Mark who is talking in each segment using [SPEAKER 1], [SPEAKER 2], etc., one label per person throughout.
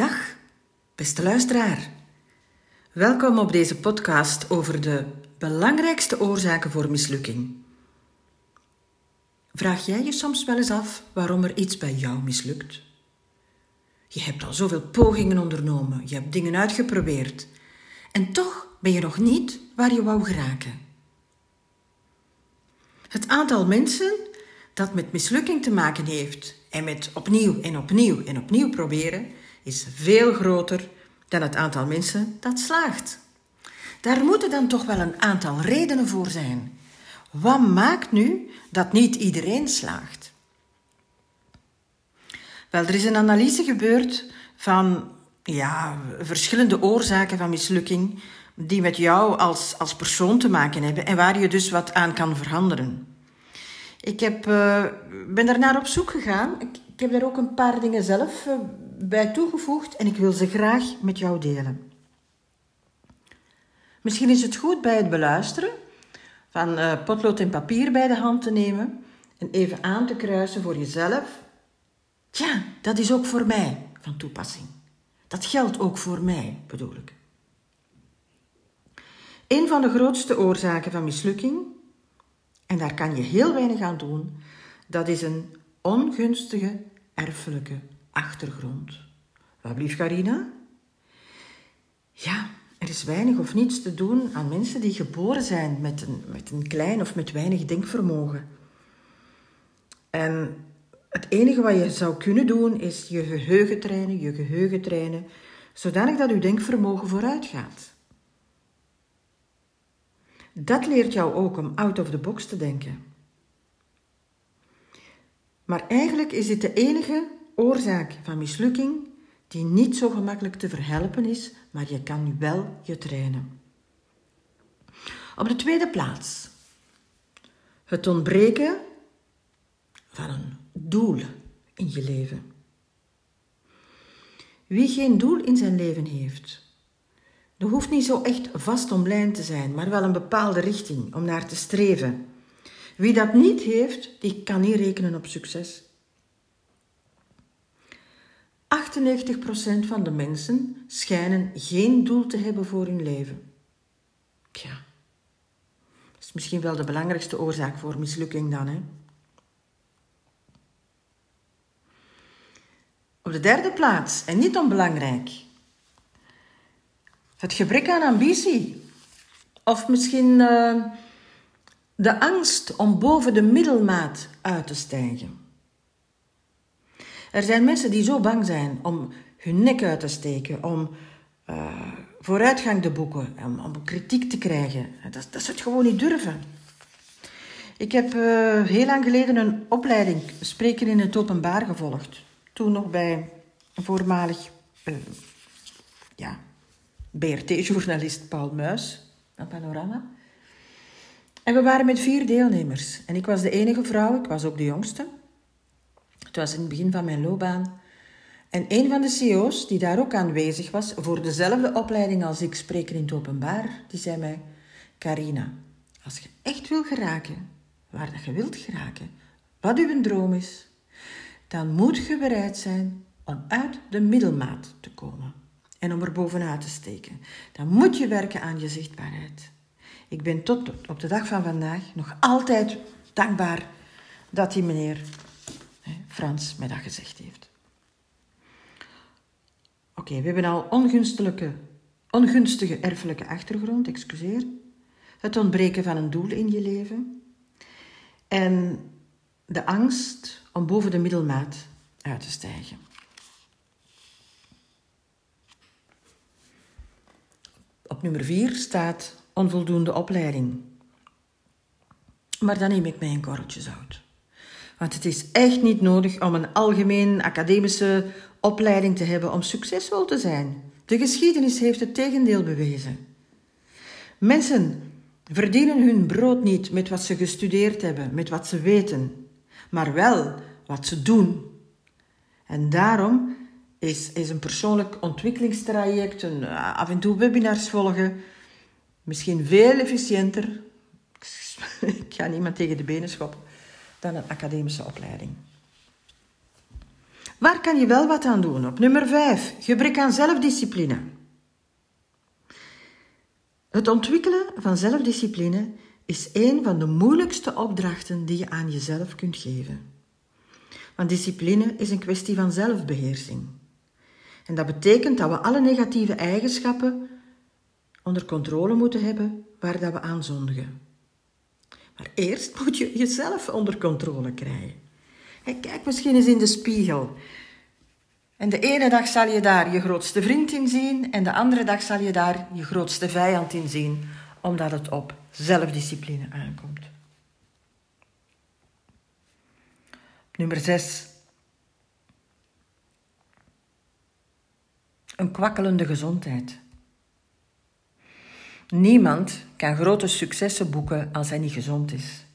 [SPEAKER 1] Dag, beste luisteraar. Welkom op deze podcast over de belangrijkste oorzaken voor mislukking. Vraag jij je soms wel eens af waarom er iets bij jou mislukt? Je hebt al zoveel pogingen ondernomen, je hebt dingen uitgeprobeerd en toch ben je nog niet waar je wou geraken. Het aantal mensen dat met mislukking te maken heeft en met opnieuw en opnieuw en opnieuw proberen, is veel groter dan het aantal mensen dat slaagt. Daar moeten dan toch wel een aantal redenen voor zijn. Wat maakt nu dat niet iedereen slaagt? Wel, er is een analyse gebeurd van ja, verschillende oorzaken van mislukking die met jou als, als persoon te maken hebben en waar je dus wat aan kan veranderen. Ik heb, uh, ben daarnaar op zoek gegaan. Ik, heb daar ook een paar dingen zelf uh, bij toegevoegd en ik wil ze graag met jou delen. Misschien is het goed bij het beluisteren van uh, potlood en papier bij de hand te nemen en even aan te kruisen voor jezelf. Tja, dat is ook voor mij van toepassing. Dat geldt ook voor mij, bedoel ik. Een van de grootste oorzaken van mislukking, en daar kan je heel weinig aan doen, dat is een ongunstige erfelijke achtergrond. Wat blieft Carina? Ja, er is weinig of niets te doen aan mensen die geboren zijn met een, met een klein of met weinig denkvermogen. En het enige wat je zou kunnen doen is je geheugen trainen, je geheugen trainen, zodanig dat je denkvermogen vooruit gaat. Dat leert jou ook om out of the box te denken. Maar eigenlijk is dit de enige oorzaak van mislukking die niet zo gemakkelijk te verhelpen is, maar je kan wel je trainen. Op de tweede plaats, het ontbreken van een doel in je leven. Wie geen doel in zijn leven heeft, er hoeft niet zo echt vast omlijnd te zijn, maar wel een bepaalde richting om naar te streven. Wie dat niet heeft, die kan niet rekenen op succes. 98% van de mensen schijnen geen doel te hebben voor hun leven. Tja, dat is misschien wel de belangrijkste oorzaak voor mislukking dan, hè? Op de derde plaats, en niet onbelangrijk, het gebrek aan ambitie. Of misschien uh, de angst om boven de middelmaat uit te stijgen. Er zijn mensen die zo bang zijn om hun nek uit te steken, om uh, vooruitgang te boeken, om, om, kritiek te krijgen. Dat, dat ze het gewoon niet durven. Ik heb uh, heel lang geleden een opleiding spreken in het openbaar gevolgd. Toen nog bij een voormalig uh, ja, BRT-journalist Paul Muis van Panorama. En we waren met vier deelnemers. En ik was de enige vrouw, ik was ook de jongste. Het was in het begin van mijn loopbaan. En een van de CEO's die daar ook aanwezig was, voor dezelfde opleiding als ik spreken in het openbaar, die zei mij: Carina, als je echt wil geraken waar dat je wilt geraken, wat uw droom is, dan moet je bereid zijn om uit de middelmaat te komen en om er bovenuit te steken. Dan moet je werken aan je zichtbaarheid. Ik ben tot op de dag van vandaag nog altijd dankbaar dat die meneer Frans mij dat gezegd heeft. Oké, we hebben al ongunstige, ongunstige erfelijke achtergrond, excuseer. Het ontbreken van een doel in je leven. En de angst om boven de middelmaat uit te stijgen. Op nummer 4 staat onvoldoende opleiding. Maar dan neem ik mij een korreltje zout. Want het is echt niet nodig om een algemeen academische opleiding te hebben om succesvol te zijn. De geschiedenis heeft het tegendeel bewezen. Mensen verdienen hun brood niet met wat ze gestudeerd hebben, met wat ze weten, maar wel wat ze doen. En daarom is, is een persoonlijk ontwikkelingstraject, een, eh, af en toe webinars volgen, misschien veel efficiënter. Ik ga niemand tegen de benen schoppen dan een academische opleiding. Waar kan je wel wat aan doen? Op nummer 5, gebrek aan zelfdiscipline. Het ontwikkelen van zelfdiscipline is een van de moeilijkste opdrachten die je aan jezelf kunt geven. Want discipline is een kwestie van zelfbeheersing. En dat betekent dat we alle negatieve eigenschappen onder controle moeten hebben waar dat we aan zondigen. Maar eerst moet je jezelf onder controle krijgen. kijk misschien eens in de spiegel. En de ene dag zal je daar je grootste vriend in zien en de andere dag zal je daar je grootste vijand in zien, omdat het op zelfdiscipline aankomt. Nummer 6. Een kwakkelende gezondheid. Niemand kan grote successen boeken als hij niet gezond is.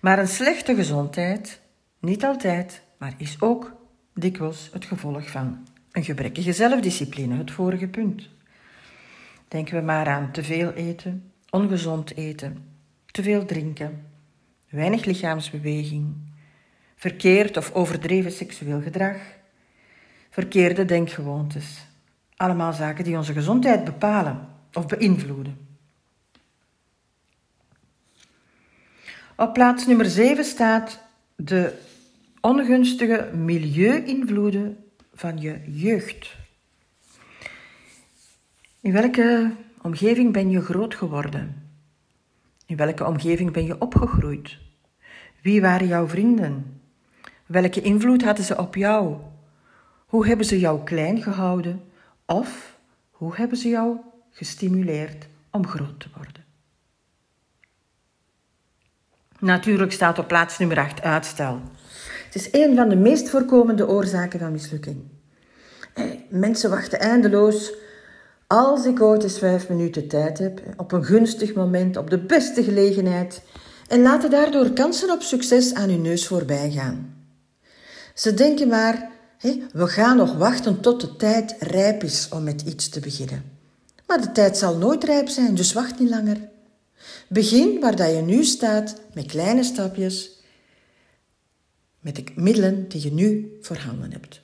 [SPEAKER 1] Maar een slechte gezondheid, niet altijd, maar is ook dikwijls het gevolg van een gebrekkige zelfdiscipline, het vorige punt. Denken we maar aan te veel eten, ongezond eten, te veel drinken, weinig lichaamsbeweging, verkeerd of overdreven seksueel gedrag, verkeerde denkgewoontes. Allemaal zaken die onze gezondheid bepalen of beïnvloeden. Op plaats nummer 7 staat de ongunstige milieu-invloeden van je jeugd. In welke omgeving ben je groot geworden? In welke omgeving ben je opgegroeid? Wie waren jouw vrienden? Welke invloed hadden ze op jou? Hoe hebben ze jou klein gehouden? Of hoe hebben ze jou gestimuleerd om groot te worden? Natuurlijk staat op plaats nummer 8 uitstel. Het is een van de meest voorkomende oorzaken van mislukking. Mensen wachten eindeloos. Als ik ooit eens vijf minuten tijd heb, op een gunstig moment, op de beste gelegenheid, en laten daardoor kansen op succes aan hun neus voorbij gaan. Ze denken maar, we gaan nog wachten tot de tijd rijp is om met iets te beginnen. Maar de tijd zal nooit rijp zijn, dus wacht niet langer. Begin waar dat je nu staat, met kleine stapjes, met de middelen die je nu voorhanden hebt.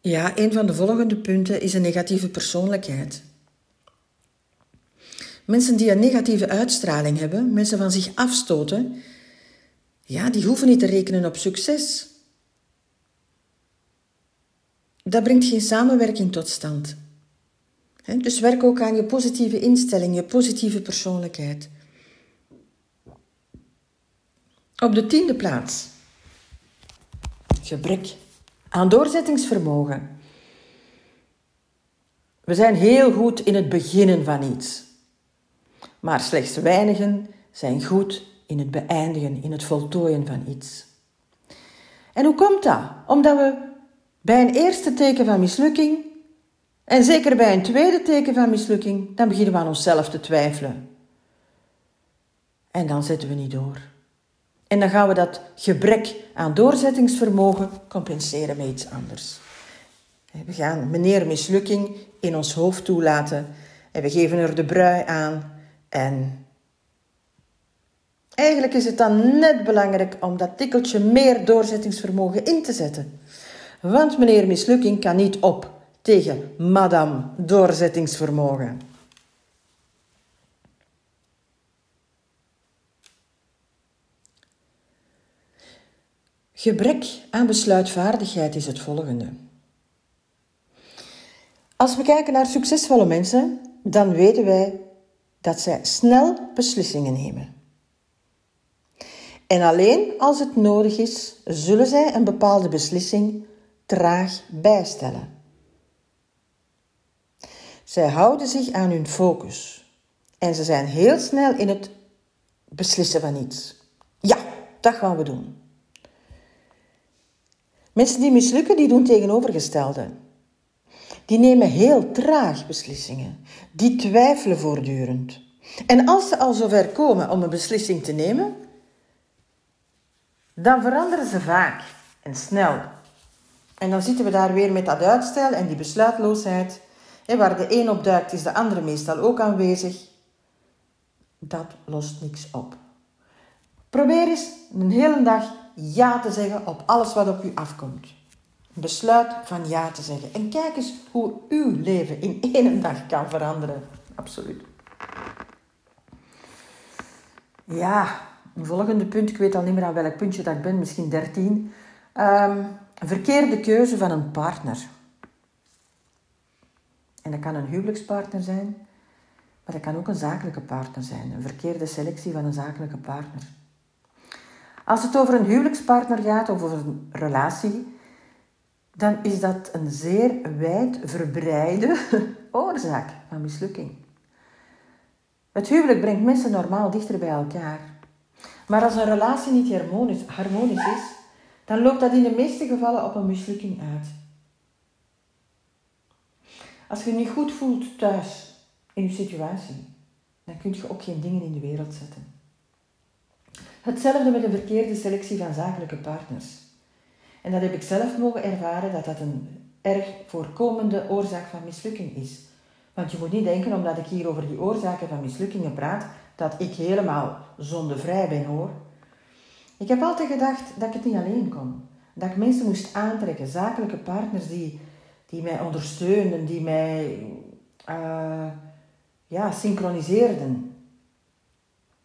[SPEAKER 1] Ja, een van de volgende punten is een negatieve persoonlijkheid. Mensen die een negatieve uitstraling hebben, mensen van zich afstoten, ja, die hoeven niet te rekenen op succes. Dat brengt geen samenwerking tot stand. Dus werk ook aan je positieve instelling, je positieve persoonlijkheid. Op de tiende plaats. Gebrek aan doorzettingsvermogen. We zijn heel goed in het beginnen van iets. Maar slechts weinigen zijn goed in het beëindigen, in het voltooien van iets. En hoe komt dat? Omdat we bij een eerste teken van mislukking en zeker bij een tweede teken van mislukking, dan beginnen we aan onszelf te twijfelen. En dan zetten we niet door. En dan gaan we dat gebrek aan doorzettingsvermogen compenseren met iets anders. We gaan meneer mislukking in ons hoofd toelaten en we geven er de brui aan. En eigenlijk is het dan net belangrijk om dat tikkeltje meer doorzettingsvermogen in te zetten. Want meneer mislukking kan niet op tegen madame doorzettingsvermogen. Gebrek aan besluitvaardigheid is het volgende. Als we kijken naar succesvolle mensen, dan weten wij dat zij snel beslissingen nemen. En alleen als het nodig is, zullen zij een bepaalde beslissing traag bijstellen. Zij houden zich aan hun focus en ze zijn heel snel in het beslissen van iets. Ja, dat gaan we doen. Mensen die mislukken, die doen tegenovergestelde. Die nemen heel traag beslissingen. Die twijfelen voortdurend. En als ze al zover komen om een beslissing te nemen, dan veranderen ze vaak en snel. En dan zitten we daar weer met dat uitstel en die besluitloosheid. Waar de een op duikt, is de andere meestal ook aanwezig. Dat lost niks op. Probeer eens een hele dag ja te zeggen op alles wat op u afkomt. Besluit van ja te zeggen. En kijk eens hoe uw leven in één dag kan veranderen. Absoluut. Ja, een volgende punt. Ik weet al niet meer aan welk puntje dat ik ben. Misschien 13. Um, verkeerde keuze van een partner. En dat kan een huwelijkspartner zijn, maar dat kan ook een zakelijke partner zijn. Een verkeerde selectie van een zakelijke partner. Als het over een huwelijkspartner gaat of over een relatie, dan is dat een zeer wijd verbreide oorzaak van mislukking. Het huwelijk brengt mensen normaal dichter bij elkaar. Maar als een relatie niet harmonisch is, dan loopt dat in de meeste gevallen op een mislukking uit. Als je je niet goed voelt thuis in je situatie, dan kun je ook geen dingen in de wereld zetten. Hetzelfde met een verkeerde selectie van zakelijke partners. En dat heb ik zelf mogen ervaren dat dat een erg voorkomende oorzaak van mislukking is. Want je moet niet denken, omdat ik hier over die oorzaken van mislukkingen praat, dat ik helemaal zondevrij ben hoor. Ik heb altijd gedacht dat ik het niet alleen kon. Dat ik mensen moest aantrekken, zakelijke partners die, die mij ondersteunen, die mij uh, ja, synchroniseerden.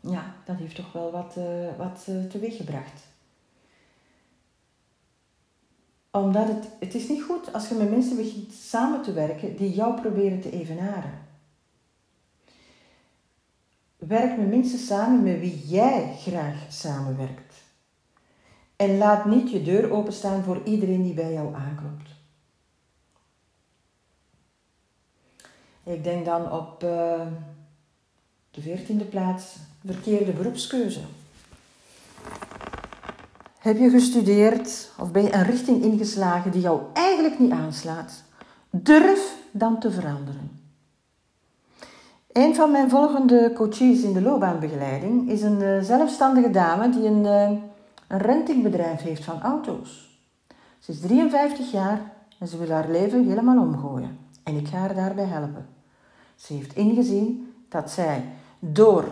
[SPEAKER 1] Ja, dat heeft toch wel wat, uh, wat uh, teweeggebracht. Omdat het, het is niet goed als je met mensen begint samen te werken die jou proberen te evenaren. Werk met mensen samen met wie jij graag samenwerkt. En laat niet je deur openstaan voor iedereen die bij jou aanklopt. Ik denk dan op uh, de veertiende plaats verkeerde beroepskeuze. Heb je gestudeerd of ben je een richting ingeslagen die jou eigenlijk niet aanslaat? Durf dan te veranderen. Een van mijn volgende coaches in de loopbaanbegeleiding is een uh, zelfstandige dame die een, uh, een rentingbedrijf heeft van auto's. Ze is 53 jaar en ze wil haar leven helemaal omgooien. En ik ga haar daarbij helpen. Ze heeft ingezien dat zij door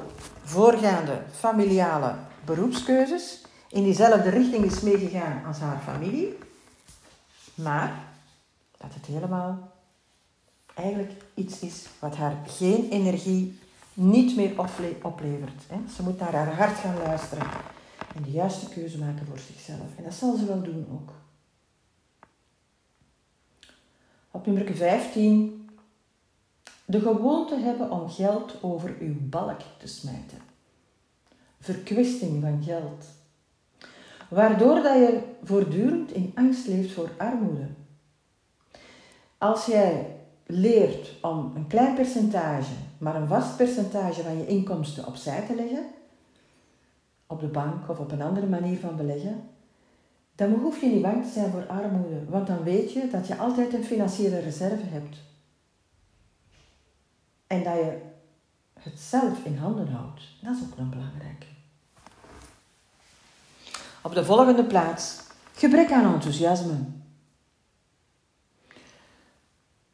[SPEAKER 1] voorgaande familiale beroepskeuzes in diezelfde richting is meegegaan als haar familie, maar dat het helemaal eigenlijk iets is wat haar geen energie niet meer oplevert. Ze moet naar haar hart gaan luisteren en de juiste keuze maken voor zichzelf. En dat zal ze wel doen ook. Op nummer 15. De gewoonte hebben om geld over uw balk te smijten. Verkwisting van geld. Waardoor dat je voortdurend in angst leeft voor armoede. Als jij leert om een klein percentage, maar een vast percentage van je inkomsten opzij te leggen, op de bank of op een andere manier van beleggen, dan hoef je niet bang te zijn voor armoede, want dan weet je dat je altijd een financiële reserve hebt. En dat je het zelf in handen houdt. Dat is ook nog belangrijk. Op de volgende plaats, gebrek aan enthousiasme.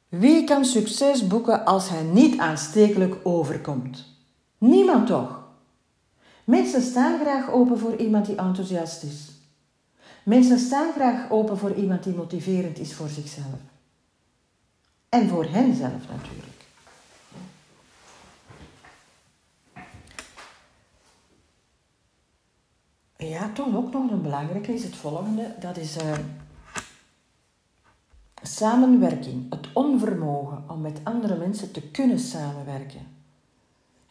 [SPEAKER 1] Wie kan succes boeken als hij niet aanstekelijk overkomt? Niemand toch? Mensen staan graag open voor iemand die enthousiast is. Mensen staan graag open voor iemand die motiverend is voor zichzelf. En voor henzelf natuurlijk. Ja, toch ook nog een belangrijke is het volgende. Dat is uh, samenwerking. Het onvermogen om met andere mensen te kunnen samenwerken.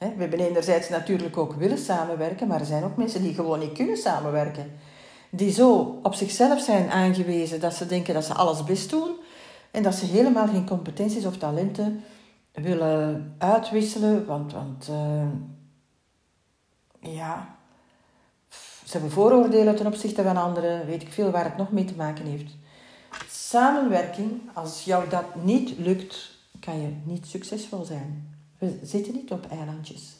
[SPEAKER 1] We hebben enerzijds natuurlijk ook willen samenwerken, maar er zijn ook mensen die gewoon niet kunnen samenwerken. Die zo op zichzelf zijn aangewezen dat ze denken dat ze alles best doen en dat ze helemaal geen competenties of talenten willen uitwisselen. Want, want uh, ja, ze hebben vooroordelen ten opzichte van anderen, weet ik veel waar het nog mee te maken heeft. Samenwerking, als jou dat niet lukt, kan je niet succesvol zijn. We zitten niet op eilandjes.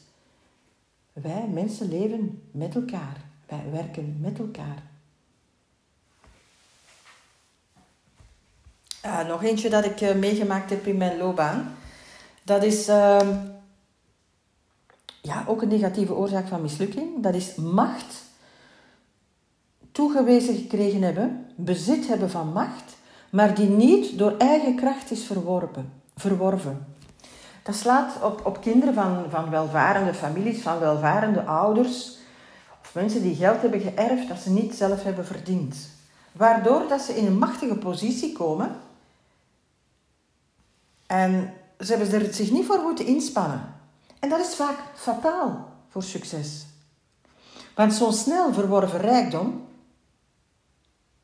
[SPEAKER 1] Wij mensen leven met elkaar. Wij werken met elkaar. Uh, nog eentje dat ik uh, meegemaakt heb in mijn loopbaan. Dat is uh, ja, ook een negatieve oorzaak van mislukking. Dat is macht toegewezen gekregen hebben, bezit hebben van macht, maar die niet door eigen kracht is verworpen, verworven. Dat slaat op, op kinderen van, van welvarende families, van welvarende ouders, of mensen die geld hebben geërfd dat ze niet zelf hebben verdiend. Waardoor dat ze in een machtige positie komen en ze hebben er zich niet voor moeten inspannen. En dat is vaak fataal voor succes. Want zo'n snel verworven rijkdom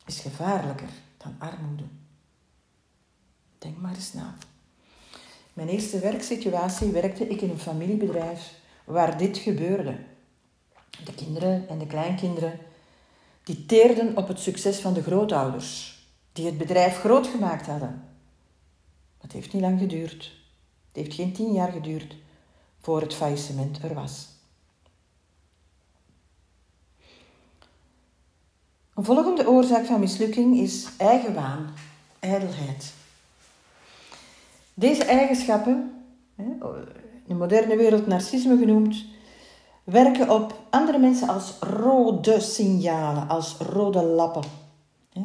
[SPEAKER 1] is gevaarlijker dan armoede. Denk maar eens na. Mijn eerste werksituatie werkte ik in een familiebedrijf waar dit gebeurde. De kinderen en de kleinkinderen die teerden op het succes van de grootouders, die het bedrijf groot gemaakt hadden. Het heeft niet lang geduurd. Het heeft geen tien jaar geduurd voor het faillissement er was. Een volgende oorzaak van mislukking is eigenwaan, ijdelheid. Deze eigenschappen, in de moderne wereld narcisme genoemd, werken op andere mensen als rode signalen, als rode lappen.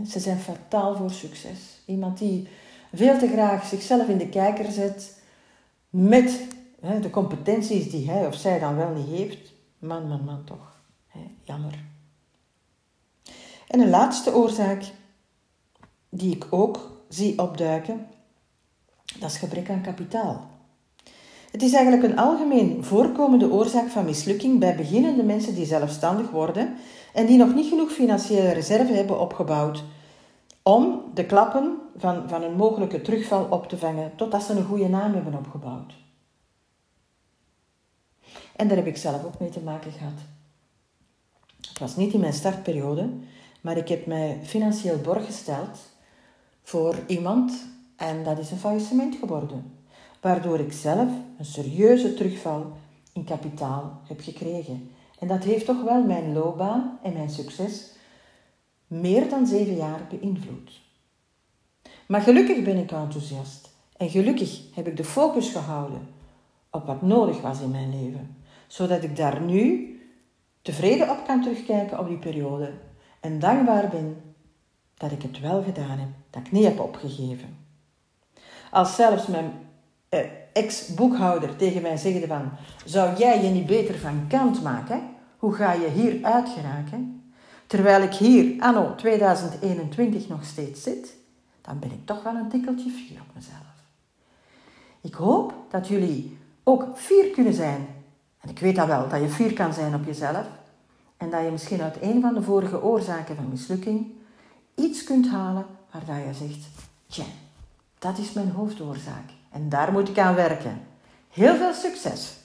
[SPEAKER 1] Ze zijn fataal voor succes. Iemand die veel te graag zichzelf in de kijker zet met de competenties die hij of zij dan wel niet heeft. Man, man, man, toch. Jammer. En een laatste oorzaak die ik ook zie opduiken, dat is gebrek aan kapitaal. Het is eigenlijk een algemeen voorkomende oorzaak van mislukking bij beginnende mensen die zelfstandig worden en die nog niet genoeg financiële reserve hebben opgebouwd om de klappen van, van een mogelijke terugval op te vangen totdat ze een goede naam hebben opgebouwd. En daar heb ik zelf ook mee te maken gehad. Het was niet in mijn startperiode, maar ik heb mij financieel borg gesteld voor iemand en dat is een faillissement geworden. Waardoor ik zelf een serieuze terugval in kapitaal heb gekregen. En dat heeft toch wel mijn loopbaan en mijn succes meer dan zeven jaar beïnvloed. Maar gelukkig ben ik enthousiast en gelukkig heb ik de focus gehouden op wat nodig was in mijn leven, zodat ik daar nu tevreden op kan terugkijken op die periode en dankbaar ben dat ik het wel gedaan heb, dat ik niet heb opgegeven. Als zelfs mijn eh, ex-boekhouder tegen mij zegde van, zou jij je niet beter van kant maken? Hoe ga je hier uitgeraken? Terwijl ik hier anno 2021 nog steeds zit, dan ben ik toch wel een tikkeltje fier op mezelf. Ik hoop dat jullie ook fier kunnen zijn. En ik weet dat wel, dat je fier kan zijn op jezelf. En dat je misschien uit een van de vorige oorzaken van mislukking iets kunt halen waar je zegt, tja, dat is mijn hoofdoorzaak. En daar moet ik aan werken. Heel veel succes!